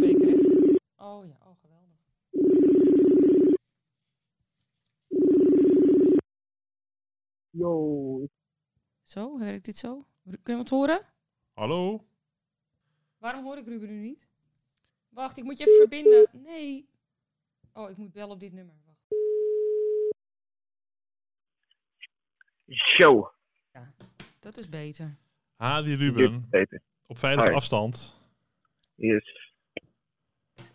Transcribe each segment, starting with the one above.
hè? Oh ja, oh geweldig. Yo, Zo, werkt dit zo? Kun je wat horen? Hallo? Waarom hoor ik Ruben nu niet? Wacht, ik moet je even verbinden. Nee. Oh, ik moet bellen op dit nummer. Wacht. zo. Dat is beter. Hadi Dit Ruben, is beter. op veilige afstand. Yes.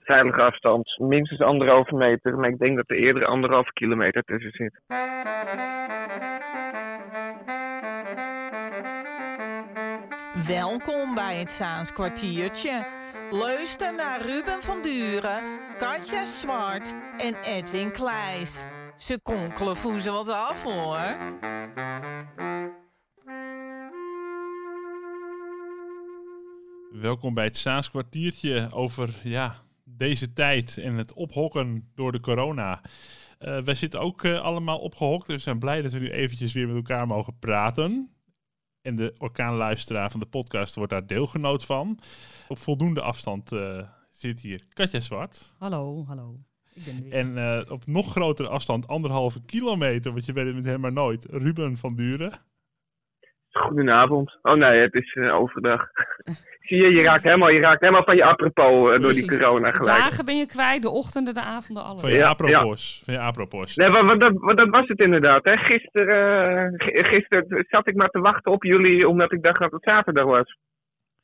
Veilige afstand, minstens anderhalve meter, maar ik denk dat er eerder anderhalve kilometer tussen zit. Welkom bij het Zaans kwartiertje. Luister naar Ruben van Duren, Katja Zwart en Edwin Kleijs. Ze konkelen voezen wat af hoor. Welkom bij het Saans kwartiertje over ja, deze tijd en het ophokken door de corona. Eh, wij zitten ook eh, allemaal opgehokt, dus we zijn blij dat we nu eventjes weer met elkaar mogen praten. En de orkaanluisteraar van de podcast wordt daar deelgenoot van. Op voldoende afstand eh, zit hier Katja Zwart. Hallo, hallo. Ik ben weer. En op nog grotere afstand, anderhalve kilometer, want je weet het met hem maar nooit, Ruben van Duren. Goedenavond. Oh nee, het is eh, overdag. Zie je, je raakt helemaal, je raakt helemaal van je apropos eh, door die corona De gelijk. dagen ben je kwijt, de ochtenden, de avonden, alles. Van je Ja, apropos. Van je apropos. Nee, wat, wat, dat, was het inderdaad. Hè. Gisteren, eh, gisteren zat ik maar te wachten op jullie omdat ik dacht dat het zaterdag was.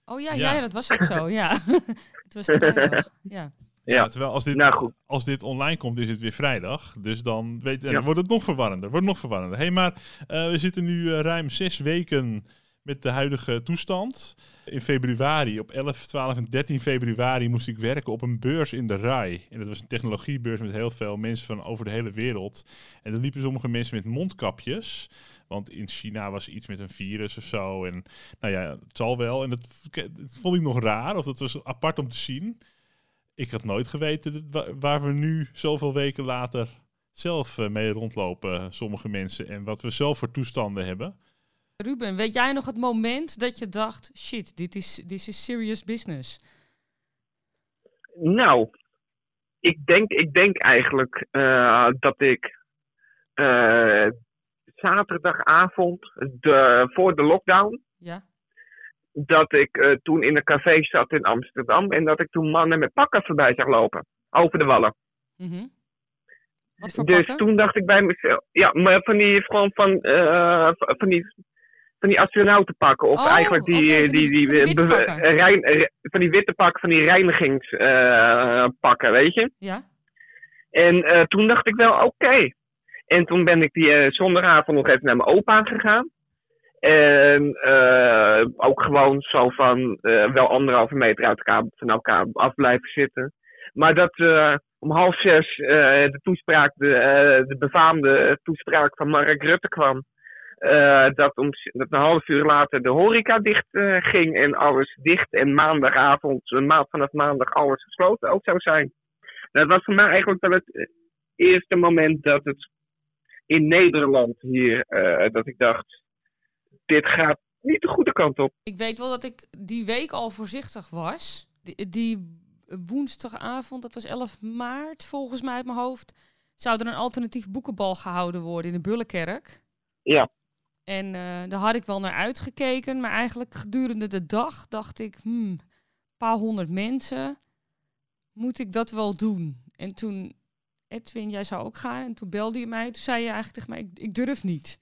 Oh ja, Ja. ja. dat was ook zo, ja. het was vrijdag, ja. Ja, terwijl als dit, Nou, als dit online komt, is het weer vrijdag. Dus dan, weet, en Ja. dan wordt het nog verwarrender. Wordt nog verwarrender. hey, maar eh, we zitten nu eh, ruim zes weken met de huidige toestand. In februari, op 11, 12 en 13 februari, moest ik werken op een beurs in de RAI. En dat was een technologiebeurs met heel veel mensen van over de hele wereld. En er liepen sommige mensen met mondkapjes. Want in China was iets met een virus of zo. En nou ja, het zal wel. En dat, dat vond ik nog raar, of dat was apart om te zien ik had nooit geweten waar we nu zoveel weken later zelf eh, mee rondlopen, sommige mensen, en wat we zelf voor toestanden hebben. Ruben, weet jij nog het moment dat je dacht, shit, dit is, dit is serious business? Nou, ik denk, ik denk eigenlijk eh, dat ik eh, zaterdagavond, de, voor de lockdown? Dat ik eh, toen in een café zat in Amsterdam en dat ik toen mannen met pakken voorbij zag lopen. Over de wallen. Mhm. Wat voor Dus pakken? toen dacht ik bij mezelf, ja, maar van die, gewoon van, eh, van die, van die astronautenpakken. Of Oh, eigenlijk die, die- die, die, van die witte pakken. eh, rein- van die witte pakken, van die reinigingspakken, weet je. Ja? En toen dacht ik wel, oké. En toen ben ik die eh, zondagavond nog even naar mijn opa gegaan. En eh, ook gewoon zo van eh, wel anderhalve meter uit elkaar, van elkaar af blijven zitten. Maar dat eh, om half zes de toespraak, de, de befaamde toespraak van Mark Rutte kwam. dat, om, dat een half uur later de horeca dicht ging en alles dicht. En maandagavond, een maand vanaf maandag, alles gesloten ook zou zijn. Dat was voor mij eigenlijk wel het eerste moment dat het in Nederland hier, dat ik dacht, dit gaat niet de goede kant op. Ik weet wel dat ik die week al voorzichtig was. Die, die woensdagavond, dat was 11 maart volgens mij uit mijn hoofd, zou er een alternatief boekenbal gehouden worden in de Bullenkerk. Ja. En eh, daar had ik wel naar uitgekeken, maar eigenlijk gedurende de dag dacht ik, hmm, een paar honderd mensen, moet ik dat wel doen? En toen, Edwin, jij zou ook gaan, en toen belde je mij, toen zei je eigenlijk tegen mij, ik, ik durf niet.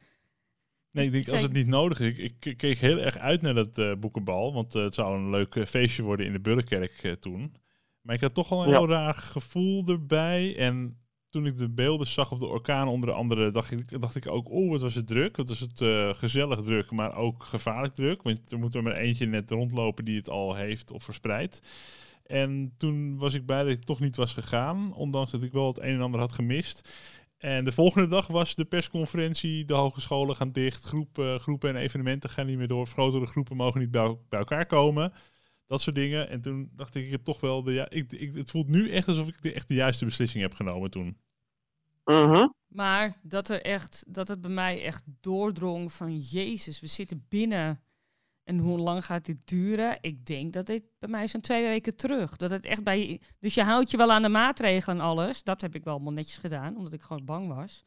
Nee, ik denk als het niet nodig is. Ik, ik keek heel erg uit naar dat eh, boekenbal, want eh, het zou een leuk eh, feestje worden in de Bullenkerk eh, toen. Maar ik had toch wel een Ja. heel raar gevoel erbij. En toen ik de beelden zag op de orkaan onder andere, dacht ik, dacht ik ook, oh, wat was het druk. Wat was het eh, gezellig druk, maar ook gevaarlijk druk. Want er moet er maar eentje net rondlopen die het al heeft of verspreidt. En toen was ik blij dat ik toch niet was gegaan, ondanks dat ik wel het een en ander had gemist. En de volgende dag was de persconferentie, de hogescholen gaan dicht, groep, eh, groepen en evenementen gaan niet meer door, grotere groepen mogen niet bij, bij elkaar komen. Dat soort dingen. En toen dacht ik, ik heb toch wel de ja, ik, ik, het voelt nu echt alsof ik de, echt de juiste beslissing heb genomen toen. Mhm. Maar dat, er echt, dat het bij mij echt doordrong van Jezus, we zitten binnen. En hoe lang gaat dit duren? Ik denk dat dit bij mij zo'n twee weken terug. Dat het echt bij Dus je houdt je wel aan de maatregelen en alles. Dat heb ik wel allemaal netjes gedaan, omdat ik gewoon bang was.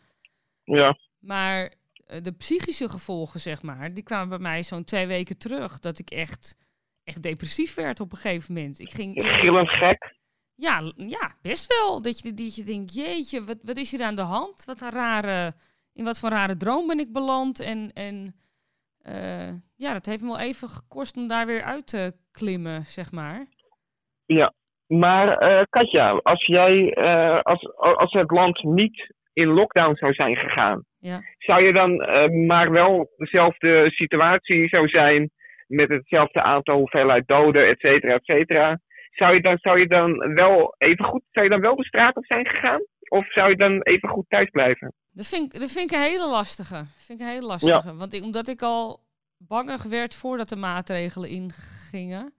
Ja. Maar eh, de psychische gevolgen, zeg maar, die kwamen bij mij zo'n twee weken terug. Dat ik echt, echt depressief werd op een gegeven moment. Ik ging. Gillend gek. Ja, ja, best wel. Dat je, dat je denkt, jeetje, wat, wat is hier aan de hand? Wat een rare, in wat voor rare droom ben ik beland? En, en eh, ja, dat heeft me wel even gekost om daar weer uit te klimmen, zeg maar. Maar eh, Katja, als jij, eh, als, als het land niet in lockdown zou zijn gegaan, Ja. zou je dan maar wel dezelfde situatie zou zijn met hetzelfde aantal hoeveelheid doden, et cetera, et cetera. Zou je dan, zou je dan wel even goed, zou je dan wel de straat op zijn gegaan? Of zou je dan even goed thuis blijven? Dat vind, ik, dat vind ik een hele lastige. Vind ik een hele lastige. Want ik, omdat ik al bangig werd voordat de maatregelen ingingen,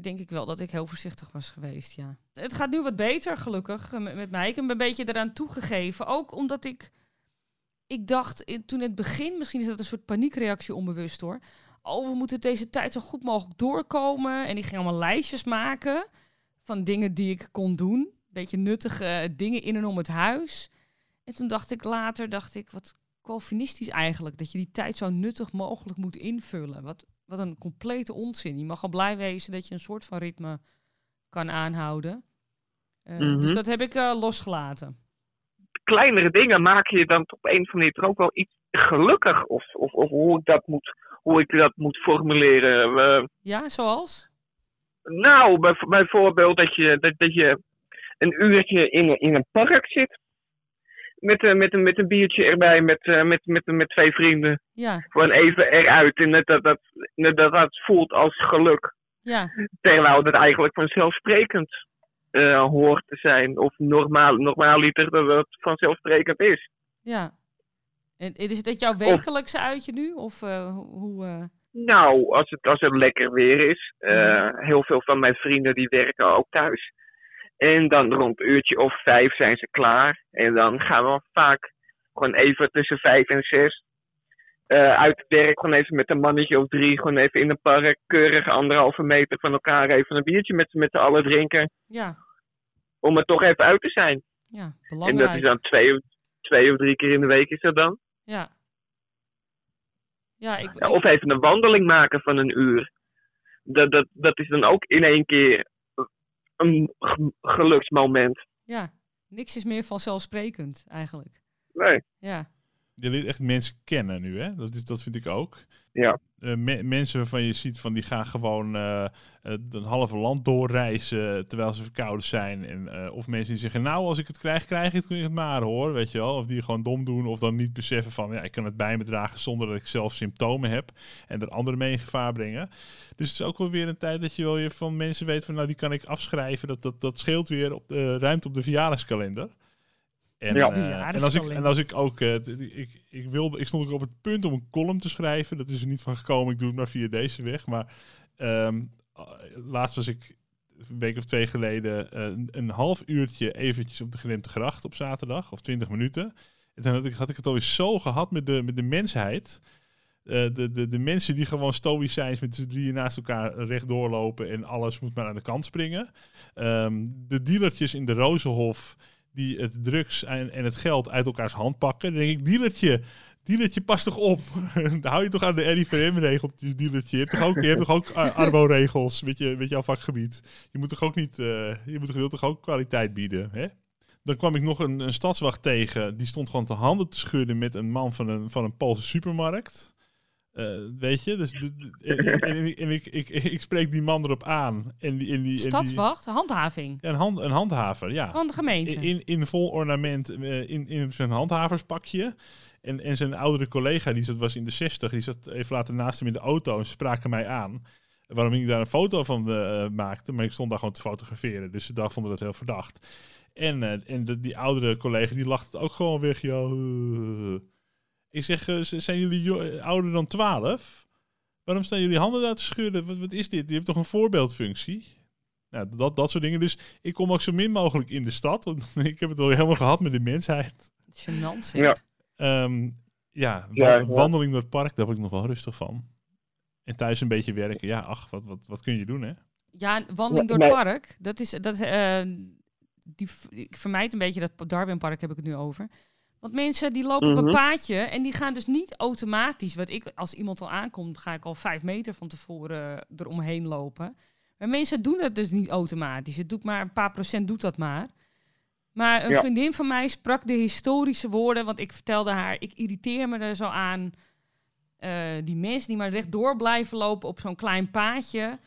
denk ik wel dat ik heel voorzichtig was geweest, ja. Het gaat nu wat beter, gelukkig, eh, met, met mij. Ik heb een beetje eraan toegegeven. Ook omdat ik, ik dacht toen in het begin, misschien is dat een soort paniekreactie onbewust hoor. Oh, we moeten deze tijd zo goed mogelijk doorkomen. En ik ging allemaal lijstjes maken van dingen die ik kon doen. Beetje nuttige dingen in en om het huis. En toen dacht ik later, dacht ik, wat Calvinistisch eigenlijk. Dat je die tijd zo nuttig mogelijk moet invullen. Wat, wat een complete onzin. Je mag al blij wezen dat je een soort van ritme kan aanhouden. Eh, Mhm. Dus dat heb ik eh, losgelaten. Kleinere dingen maken je dan op een of andere manier toch ook wel iets gelukkig? Of, of, of hoe, ik dat moet, hoe ik dat moet formuleren? Ja, zoals? Nou, bij- bijvoorbeeld dat je, dat, dat je een uurtje in, in een park zit. Met, een met, met een biertje erbij, met, eh, met, met, met twee vrienden. Ja, Gewoon even eruit. En dat dat, dat, dat, dat, dat voelt als geluk. ja, Terwijl dat eigenlijk vanzelfsprekend eh, hoort te zijn. Of normaal, normaaliter dat het vanzelfsprekend is. ja. En is dat jouw wekelijkse uitje nu? Of eh, hoe... eh, Nou, als het, als het lekker weer is. eh, Mhm. Heel veel van mijn vrienden die werken ook thuis. En dan rond een uurtje of vijf zijn ze klaar. En dan gaan we vaak gewoon even tussen vijf en zes eh, uit het werk. Gewoon even met een mannetje of drie. Gewoon even in een park. Keurig anderhalve meter van elkaar even een biertje met, met z'n allen drinken. ja, Om er toch even uit te zijn. ja, En belangrijk. dat is dan twee, of- twee of drie keer in de week is dat dan. Ja. Ja, ik, Ja, ik- of even een wandeling maken van een uur. Dat, dat, dat is dan ook in één keer een geluksmoment. ja, niks is meer vanzelfsprekend eigenlijk. Nee. Ja, Je leert echt mensen kennen nu, hè? Dat, is, dat vind ik ook. Ja. Eh, me- mensen waarvan je ziet van die gaan gewoon eh, eh, het halve land doorreizen terwijl ze verkouden zijn. En, eh, of mensen die zeggen, nou als ik het krijg, krijg ik het maar hoor, weet je wel. Of die gewoon dom doen of dan niet beseffen van, ja ik kan het bij me dragen zonder dat ik zelf symptomen heb. En er anderen mee in gevaar brengen. Dus het is ook wel weer een tijd dat je wel je van mensen weet van, nou die kan ik afschrijven. Dat, dat, dat scheelt weer op ruimte op de verjaardagskalender. En, Ja. eh, en, als ik, en als ik ook, eh, ik, ik, wilde, ik stond ook op het punt om een column te schrijven. Dat is er niet van gekomen. Ik doe het maar via deze weg. Maar ehm, eh, laatst was ik een week of twee geleden eh, een, een half uurtje eventjes op de gedempte gracht op zaterdag. Of twintig minuten. En toen had ik, had ik het alweer zo gehad met de, met de mensheid. Eh, de, de, de mensen die gewoon stoïcijns met z'n drieën naast elkaar rechtdoor lopen en alles moet maar aan de kant springen. Ehm, de dealertjes in de Rozenhof die het drugs en, en het geld uit elkaars hand pakken. Dan denk ik, dealertje, dealertje, pas toch op. Dan hou je toch aan de RIVM-regeltjes, dealertje. Je hebt toch ook, je hebt toch ook ar- arbo-regels met, je, met jouw vakgebied. Je moet toch ook niet, eh, je moet wil toch ook kwaliteit bieden, hè? Dan kwam ik nog een, een stadswacht tegen. Die stond gewoon te handen te schudden met een man van een, van een Poolse supermarkt. Eh, weet je? Dus en, en, en ik, ik, ik, ik spreek die man erop aan. En die, en die, stadswacht, handhaving een, hand, een handhaver, ja. van de gemeente. In, in, in vol ornament, eh, in, in zijn handhaverspakje. En, en zijn oudere collega, die zat, was in de 60, die zat even later naast hem in de auto en ze spraken mij aan. Waarom ik daar een foto van eh, maakte, maar ik stond daar gewoon te fotograferen. Dus ze dacht, vonden dat heel verdacht. En, en de, die oudere collega, die lachte het ook gewoon weg. Ja, eh. Ik zeg, eh, zijn jullie eh, ouder dan 12? Waarom staan jullie handen daar te schudden? Wat, wat is dit? Je hebt toch een voorbeeldfunctie? Nou, dat, dat soort dingen. Dus ik kom ook zo min mogelijk in de stad. Want ik heb het al helemaal gehad met de mensheid. Gênant zeg. Ja. Ehm, ja, wa- Ja, ja. wandeling door het park, daar word ik nog wel rustig van. En thuis een beetje werken. Ja, ach, wat, wat, wat kun je doen, hè? Ja, wandeling door het park. Dat is, dat, eh, die, ik vermijd een beetje dat Darwin Park heb ik het nu over. Want mensen die lopen op Mhm. een paadje en die gaan dus niet automatisch. Wat ik, als iemand al aankomt, ga ik al vijf meter van tevoren eromheen lopen. Maar mensen doen dat dus niet automatisch. Het doet maar een paar procent doet dat maar. Maar een Ja. vriendin van mij sprak de historische woorden, want ik vertelde haar, ik irriteer me er zo aan. eh, die mensen die maar rechtdoor blijven lopen op zo'n klein paadje.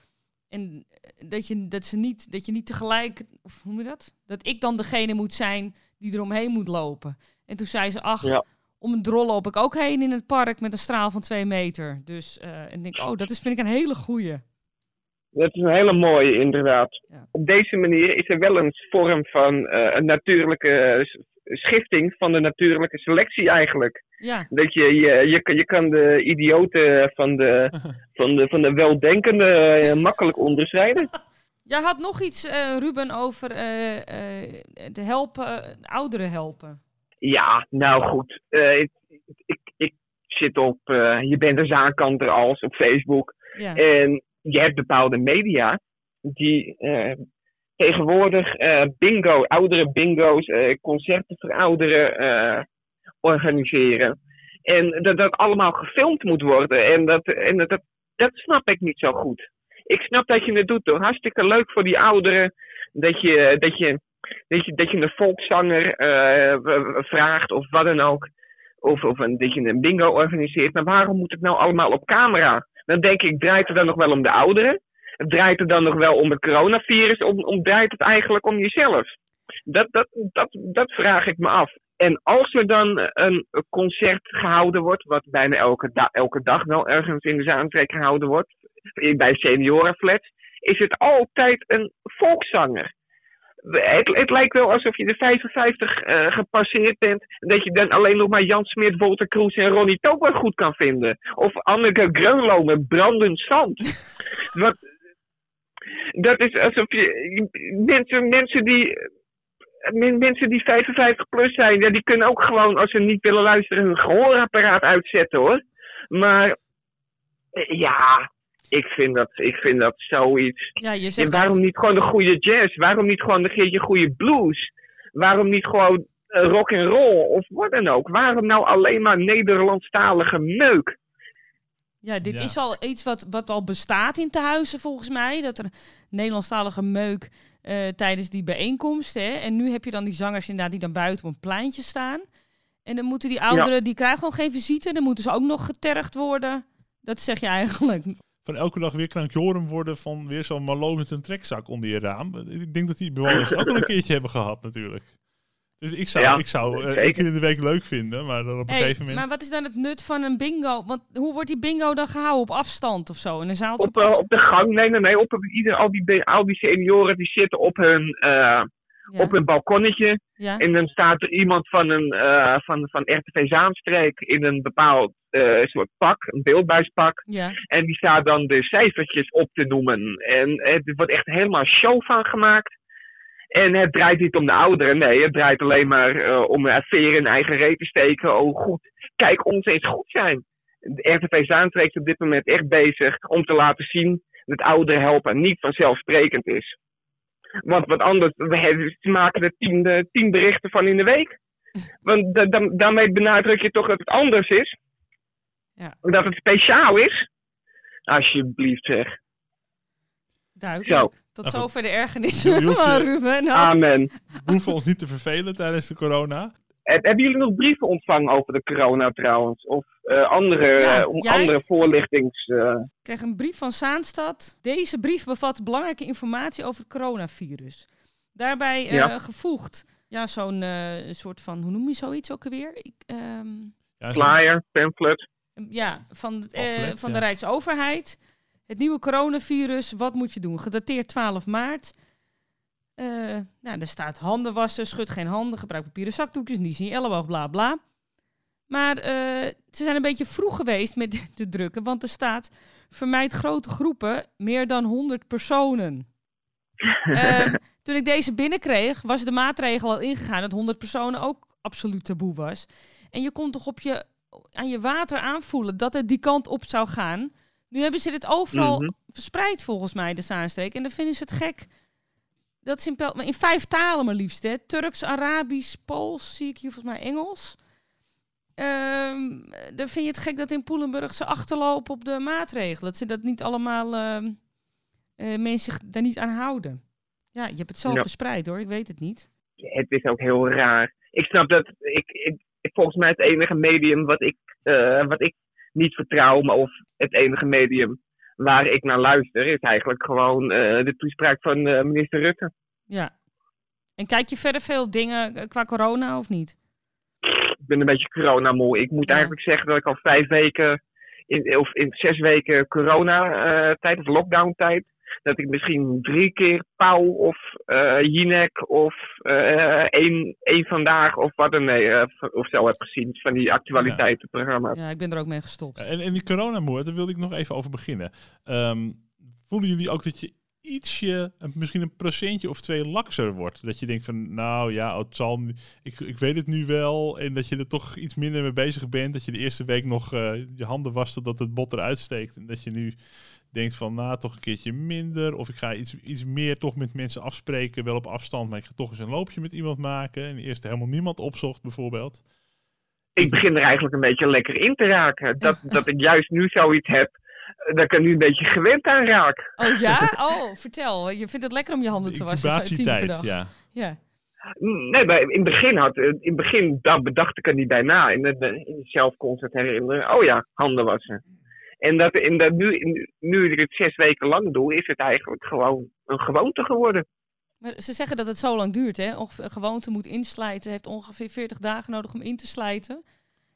En eh, dat je, dat, ze niet, dat je niet tegelijk, of hoe noem je dat? Dat ik dan degene moet zijn die eromheen moet lopen. En toen zei ze, ach, Ja. om een drol loop ik ook heen in het park met een straal van twee meter. Dus eh, en ik denk, oh, dat is, vind ik een hele goeie. Dat is een hele mooie, inderdaad. Ja. Op deze manier is er wel een vorm van eh, een natuurlijke eh, schifting van de natuurlijke selectie eigenlijk. Ja, Dat je, je, je, kan- je kan de idioten van de, van de, van de weldenkende makkelijk onderscheiden. Jij had nog iets, eh, Ruben, over eh, eh, de helpen, ouderen helpen. Ja, nou goed. Ik, ik, ik zit op, je bent een zaakkanter als op Facebook. Ja, En je hebt bepaalde media die tegenwoordig bingo, oudere bingo's, concerten voor ouderen organiseren. En dat dat allemaal gefilmd moet worden. En, dat, en dat, dat, dat snap ik niet zo goed. Ik snap dat je het doet hoor. Hartstikke leuk voor die ouderen. Dat je, dat je, dat je, dat je een volkszanger eh, vraagt of wat dan ook. Of, of een, dat je een bingo organiseert. Maar waarom moet het nou allemaal op camera? Dan denk ik, draait het dan nog wel om de ouderen? Draait het dan nog wel om het coronavirus? Om, om draait het eigenlijk om jezelf? Dat, dat, dat, dat vraag ik me af. En als er dan een concert gehouden wordt, wat bijna elke, elke dag wel ergens in de Zaanstreek gehouden wordt, bij seniorenflats, is het altijd een volkszanger. Het, het lijkt wel alsof je de 55 eh, gepasseerd bent. Dat je dan alleen nog maar Jan Smit, Walter Kroes en Ronnie Tober goed kan vinden. Of Anneke Greunlo met brandend zand. Wat, dat is alsof je. Mensen, mensen die. men- Mensen die 55 plus zijn, ja, die kunnen ook gewoon, als ze niet willen luisteren, hun gehoorapparaat uitzetten hoor. Maar eh, ja, ik vind dat, ik vind dat zoiets. ja je En zegt waarom niet gewoon de goede jazz? Waarom niet gewoon een keertje goede blues? Waarom niet gewoon eh, rock en roll of wat dan ook? Waarom nou alleen maar Nederlandstalige meuk? Ja, dit Ja. is al iets wat, wat al bestaat in tehuizen volgens mij. Dat er Nederlandstalige meuk eh, tijdens die bijeenkomst. Hè. En nu heb je dan die zangers inderdaad die dan buiten op een pleintje staan. En dan moeten die ouderen, die krijgen gewoon geen visite. Dan moeten ze ook nog getergd worden. Dat zeg je eigenlijk. Van elke dag weer krankjoren worden van weer zo'n malo met een trekzak onder je raam. Ik denk dat die bewoners het ook wel een keertje hebben gehad natuurlijk. Dus ik zou, Ja, ik zou eh, zeker. één keer in de week leuk vinden, maar dan op een Hey, gegeven moment... maar wat is dan het nut van een bingo? Want hoe wordt die bingo dan gehouden? Op afstand of zo? In een zaaltje Op, eh, op de gang? Nee, nee, nee. Op, op ieder, al, die, al die senioren die zitten op hun, eh, ja. op hun balkonnetje. ja. En dan staat er iemand van, een, eh, van, van RTV Zaanstreek in een bepaald eh, soort pak, een beeldbuispak. ja. En die staat dan de cijfertjes op te noemen. En er wordt echt helemaal show van gemaakt. En het draait niet om de ouderen, nee. Het draait alleen maar eh, om een veer in eigen reet te steken. Oh goed, kijk ons eens goed zijn. De RTV Zaanstreek is op dit moment echt bezig om te laten zien dat ouderen helpen niet vanzelfsprekend is. Want wat anders, we hebben- ze maken er tien, tien berichten van in de week. Want da- da- daarmee benadruk je toch dat het anders is. Ja. Dat het speciaal is. Alsjeblieft zeg. Duidelijk. Zo. Tot zover de ergernis van Ruben. Nou, Amen. We hoeven ons niet te vervelen tijdens de corona. Heb- Hebben jullie nog brieven ontvangen over de corona trouwens? Of eh, andere, Ja, eh, om jij? andere voorlichtings... eh, Ik kreeg een brief van Zaanstad. Deze brief bevat belangrijke informatie over het coronavirus. Daarbij eh, Ja. gevoegd, ja, zo'n eh, soort van, hoe noem je zoiets ook alweer? Ik, ehm, Ja, zo- flyer, pamphlet. ja, van, eh, van ja. de Rijksoverheid. Het nieuwe coronavirus, wat moet je doen? Gedateerd 12 maart. Eh, nou, er staat handen wassen, schud geen handen, gebruik papieren zakdoekjes, niet in je elleboog, bla bla. Maar eh, ze zijn een beetje vroeg geweest met de drukken, want er staat vermijd grote groepen, meer dan 100 personen. Ehm, toen ik deze binnenkreeg, was de maatregel al ingegaan dat 100 personen ook absoluut taboe was. En je kon toch op je, aan je water aanvoelen dat het die kant op zou gaan. Nu hebben ze dit overal Mhm. verspreid volgens mij, de Zaanstreek. En dan vinden ze het gek. Dat ze in, Pel- in vijf talen maar liefst. Hè? Turks, Arabisch, Pools, zie ik hier volgens mij Engels. Ehm, dan vind je het gek dat in Poelenburg ze achterlopen op de maatregelen. Dat ze dat niet allemaal, ehm, eh, mensen zich daar niet aan houden. Ja, je hebt het Ja. verspreid hoor, ik weet het niet. Het is ook heel raar. Ik snap dat. Ik, ik, volgens mij het enige medium wat ik, eh, wat ik niet vertrouw, maar of het enige medium waar ik naar luister, is eigenlijk gewoon eh, de toespraak van eh, minister Rutte. Ja. En kijk je verder veel dingen eh, qua corona of niet? Ik ben een beetje coronamoe. Ik moet Ja. eigenlijk zeggen dat ik al vijf weken, in, of in zes weken corona-tijd, of lockdown-tijd, dat ik misschien drie keer Pauw of eh Jinek of eh één, één vandaag of wat dan nee, eh, of zo heb gezien van die actualiteitenprogramma's. Ja, ik ben er ook mee gestopt. En, en die coronamoord, daar wilde ik nog even over beginnen. Ehm, voelen jullie ook dat je ietsje, misschien een procentje of twee lakser wordt? Dat je denkt van, nou ja, het zal, ik, ik weet het nu wel. En dat je er toch iets minder mee bezig bent. Dat je de eerste week nog eh, je handen wast totdat het bot eruit steekt. En dat je nu denkt van, nou, toch een keertje minder. Of ik ga iets, iets meer toch met mensen afspreken, wel op afstand. Maar ik ga toch eens een loopje met iemand maken. En eerst helemaal niemand opzocht bijvoorbeeld. Ik begin er eigenlijk een beetje lekker in te raken. Dat, dat ik juist nu zoiets heb, eh, dat ik er nu een beetje gewend aan raak. Oh ja? Oh, vertel. Je vindt het lekker om je handen De te wassen incubatietijd, dag. ja. Ja. Nee, maar in het begin, had, in het begin dat bedacht ik er niet bij na. In, het, in het zelfconcept herinneren. Oh ja, handen wassen. En dat, in dat nu, nu ik het zes weken lang doe, is het eigenlijk gewoon een gewoonte geworden. Maar ze zeggen dat het zo lang duurt, hè? Ongeveer, een gewoonte moet inslijten. heeft ongeveer 40 dagen nodig om in te slijten.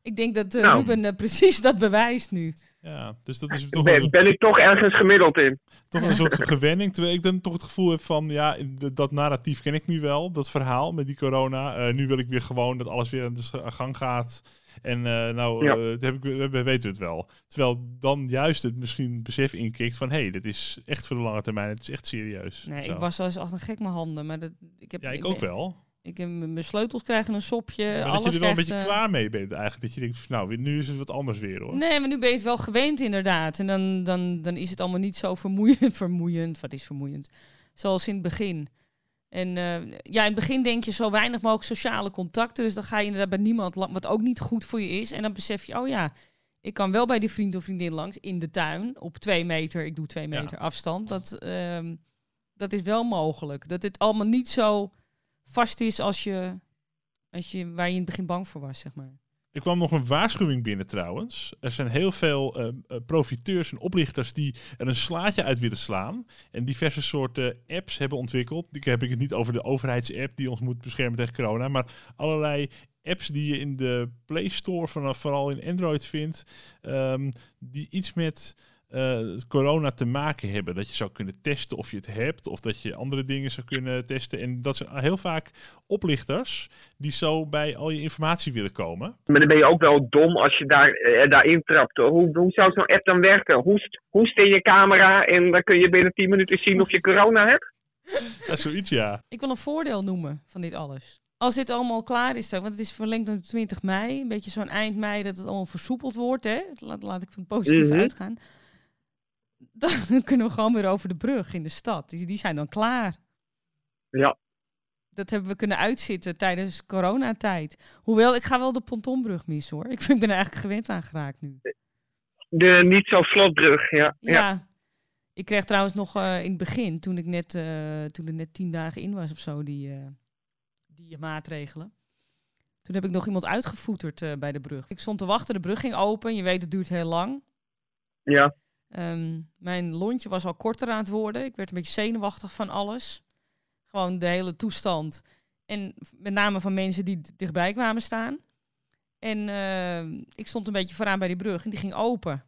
Ik denk dat eh, Nou. Ruben eh, precies dat bewijst nu. Ja, dus dat is toch Ben, een, ben ik toch ergens gemiddeld in. toch een soort gewenning. Terwijl ik dan toch het gevoel heb van, ja, dat narratief ken ik nu wel. Dat verhaal met die corona. Eh, nu wil ik weer gewoon dat alles weer aan de gang gaat. En eh, nou, Ja. eh, dat heb ik, we, we weten het wel. Terwijl dan juist het misschien besef inkikt van, hé, hey, dit is echt voor de lange termijn. Het is echt serieus. Nee, Zo. ik was wel eens echt een gek mijn handen. Maar dat, ik heb, Ja, ik ook wel. Ik heb mijn sleutels krijgen een sopje. Maar dat je er wel een beetje eh, klaar mee bent eigenlijk. Dat je denkt, nou, nu is het wat anders weer hoor. Nee, maar nu ben je het wel gewend inderdaad. En dan, dan, dan is het allemaal niet zo vermoeiend. vermoeiend. Wat is vermoeiend? Zoals in het begin. En eh, ja, in het begin denk je zo weinig mogelijk sociale contacten. Dus dan ga je inderdaad bij niemand, wat ook niet goed voor je is. En dan besef je, oh ja, ik kan wel bij die vriend of vriendin langs in de tuin. Op twee meter, ik doe twee Ja. meter afstand. Dat, ehm, dat is wel mogelijk. Dat het allemaal niet zo vast is als je, als je, waar je in het begin bang voor was, zeg maar. Er kwam nog een waarschuwing binnen trouwens. Er zijn heel veel eh, eh, profiteurs en oplichters die er een slaatje uit willen slaan. En diverse soorten apps hebben ontwikkeld. Ik heb ik het niet over de overheidsapp die ons moet beschermen tegen corona. Maar allerlei apps die je in de Play Store, vanaf, vooral in Android vindt. ehm, die iets met eh, corona te maken hebben. Dat je zou kunnen testen of je het hebt. Of dat je andere dingen zou kunnen testen. En dat zijn heel vaak oplichters die zo bij al je informatie willen komen. Maar dan ben je ook wel dom als je daar, eh, daarin trapt. Hoe, hoe zou zo'n app dan werken? Hoest, hoest in je camera en dan kun je binnen 10 minuten zien of je corona hebt? Ja, zoiets ja. Ik wil een voordeel noemen van dit alles. Als dit allemaal klaar is, want het is verlengd naar 20 mei, een beetje zo'n eind mei dat het allemaal versoepeld wordt, hè? Laat, laat ik van positief Mhm. uitgaan. Dan kunnen we gewoon weer over de brug in de stad. Die, die zijn dan klaar. Ja. Dat hebben we kunnen uitzitten tijdens coronatijd. Hoewel, ik ga wel de pontonbrug missen hoor. Ik, vind, ik ben er eigenlijk gewend aan geraakt nu. De niet zo slotbrug, ja. Ja. ja. Ik kreeg trouwens nog eh, in het begin, toen ik net, eh, toen er net tien dagen in was of zo, die, eh, die maatregelen. Toen heb ik nog iemand uitgevoeterd bij de brug. Ik stond te wachten, de brug ging open. Je weet, het duurt heel lang. ja. Ehm, mijn lontje was al korter aan het worden. Ik werd een beetje zenuwachtig van alles. Gewoon de hele toestand. En met name van mensen die dichtbij kwamen staan. En ehm, ik stond een beetje vooraan bij die brug en die ging open.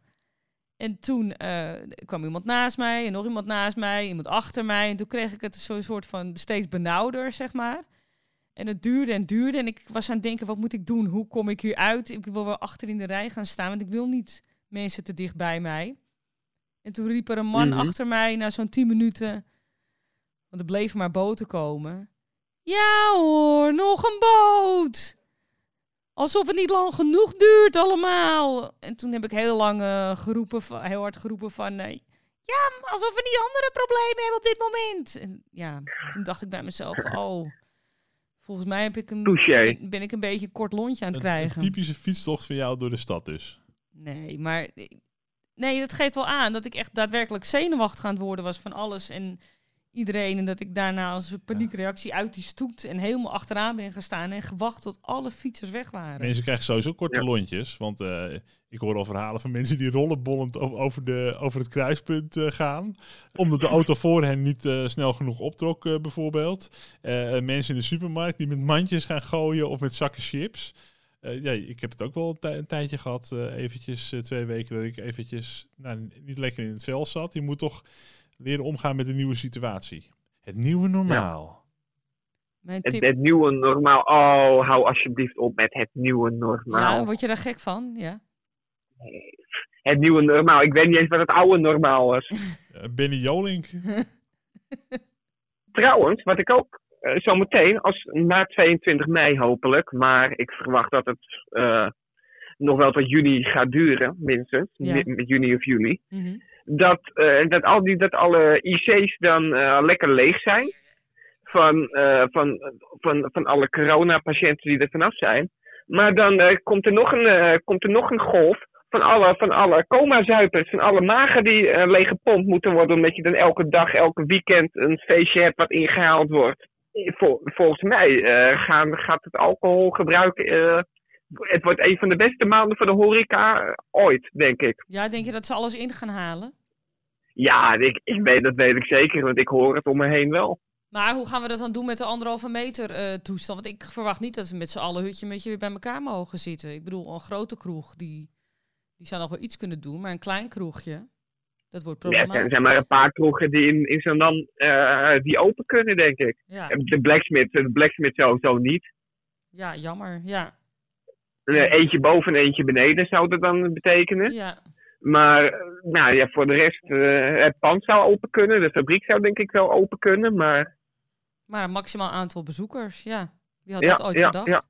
En toen eh, kwam iemand naast mij en nog iemand naast mij, iemand achter mij. En toen kreeg ik het zo'n soort van steeds benauwder, zeg maar. En het duurde en duurde. En ik was aan het denken, wat moet ik doen? Hoe kom ik hier uit? Ik wil wel achter in de rij gaan staan, want ik wil niet mensen te dicht bij mij. En toen riep er een man Mhm. achter mij na zo'n tien minuten. Want er bleven maar boten komen. Ja hoor, nog een boot. alsof het niet lang genoeg duurt allemaal. En toen heb ik heel lang eh, geroepen, van- heel hard geroepen van... eh, ja, alsof we niet andere problemen hebben op dit moment. En ja, toen dacht ik bij mezelf, oh... Volgens mij heb ik een, Touché. ben ik een beetje een kort lontje aan het Een, een krijgen. typische fietstocht van jou door de stad dus. Nee, maar nee, dat geeft wel aan dat ik echt daadwerkelijk zenuwachtig aan het worden was van alles en iedereen. En dat ik daarna als een paniekreactie uit die stoet en helemaal achteraan ben gestaan en gewacht tot alle fietsers weg waren. Mensen krijgen sowieso korte Ja. lontjes. Want eh, ik hoor al verhalen van mensen die rollenbollend over, de, over het kruispunt eh, gaan. Omdat de auto voor hen niet eh, snel genoeg optrok, eh, bijvoorbeeld. Eh, mensen in de supermarkt die met mandjes gaan gooien of met zakken chips. Eh, ja, ik heb het ook wel een, tij- een tijdje gehad, eh, eventjes eh, twee weken, dat ik eventjes nou, niet lekker in het vel zat. Je moet toch leren omgaan met de nieuwe situatie. Het nieuwe normaal. Mijn Het, het nieuwe normaal. Oh, hou alsjeblieft op met het nieuwe normaal. ja, word je daar gek van? Ja. Het nieuwe normaal. Ik weet niet eens wat het oude normaal was. Benny Jolink. Trouwens, wat ik ook zometeen, als na 22 mei hopelijk, maar ik verwacht dat het eh, nog wel tot juni gaat duren, minstens. Ja. Juni of juli. Mhm. Dat, eh, dat, al die, dat alle IC's dan eh, lekker leeg zijn. Van, eh, van, van, van alle coronapatiënten die er vanaf zijn. Maar dan eh, komt, er nog een, eh, komt er nog een golf van alle, van alle coma-zuipers. Van alle magen die eh, leeggepompt moeten worden. Omdat je dan elke dag, elke weekend een feestje hebt wat ingehaald wordt. Vol- volgens mij eh, gaan, gaat het alcoholgebruik... eh, het wordt een van de beste maanden voor de horeca eh, ooit, denk ik. ja, denk je dat ze alles in gaan halen? Ja, ik, ik weet, dat weet ik zeker, want ik hoor het om me heen wel. Maar hoe gaan we dat dan doen met de anderhalve meter toestand? Want ik verwacht niet dat we met z'n allen hutje met je weer bij elkaar mogen zitten. Ik bedoel, een grote kroeg, die, die zou nog wel iets kunnen doen. Maar een klein kroegje, dat wordt Ja, er zijn- maar een paar kroegen die in, in land eh, die open kunnen, denk ik. Ja, De Blacksmith, de Blacksmith sowieso niet. ja, jammer. Ja, Eh, eentje boven en eentje beneden zou dat dan betekenen. ja. Maar eh, nou, ja, voor de rest, het pand zou open kunnen. De fabriek zou denk ik wel open kunnen. Maar Maar een maximaal aantal bezoekers, ja. Wie had Ja, dat ooit ja, gedacht? ja.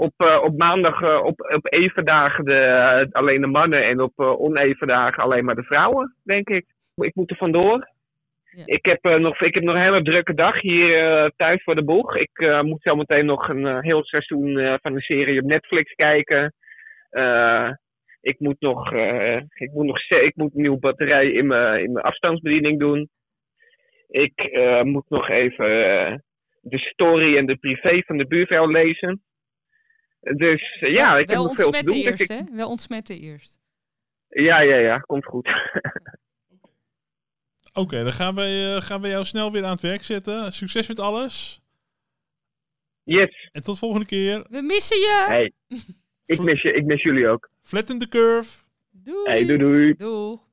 Op, eh, op maandag eh, op, op even dagen de, eh, alleen de mannen en op oneven dagen alleen maar de vrouwen, denk ik. Ik moet er vandoor. Ja. Ik, heb, nog, ik heb nog een hele drukke dag hier thuis voor de boeg. Ik moet zo meteen nog een heel seizoen van een serie op Netflix kijken. Ik moet nog, ik moet nog ik moet een nieuwe batterij in mijn, in mijn afstandsbediening doen. Ik moet nog even de story en de privé van de buurvrouw lezen. Dus eh, ja, ik heb nog veel te ontsmetten doen. dus eerst, ik- hè? Wel ontsmetten eerst. ja, ja, ja, komt goed. Oké, dan gaan we, eh, gaan we jou snel weer aan het werk zetten. Succes met alles. yes, En tot volgende keer. We missen je! hey. ik, mis je, ik mis jullie ook. Flatten the curve. Doei! Hey, doei doei. Doeg!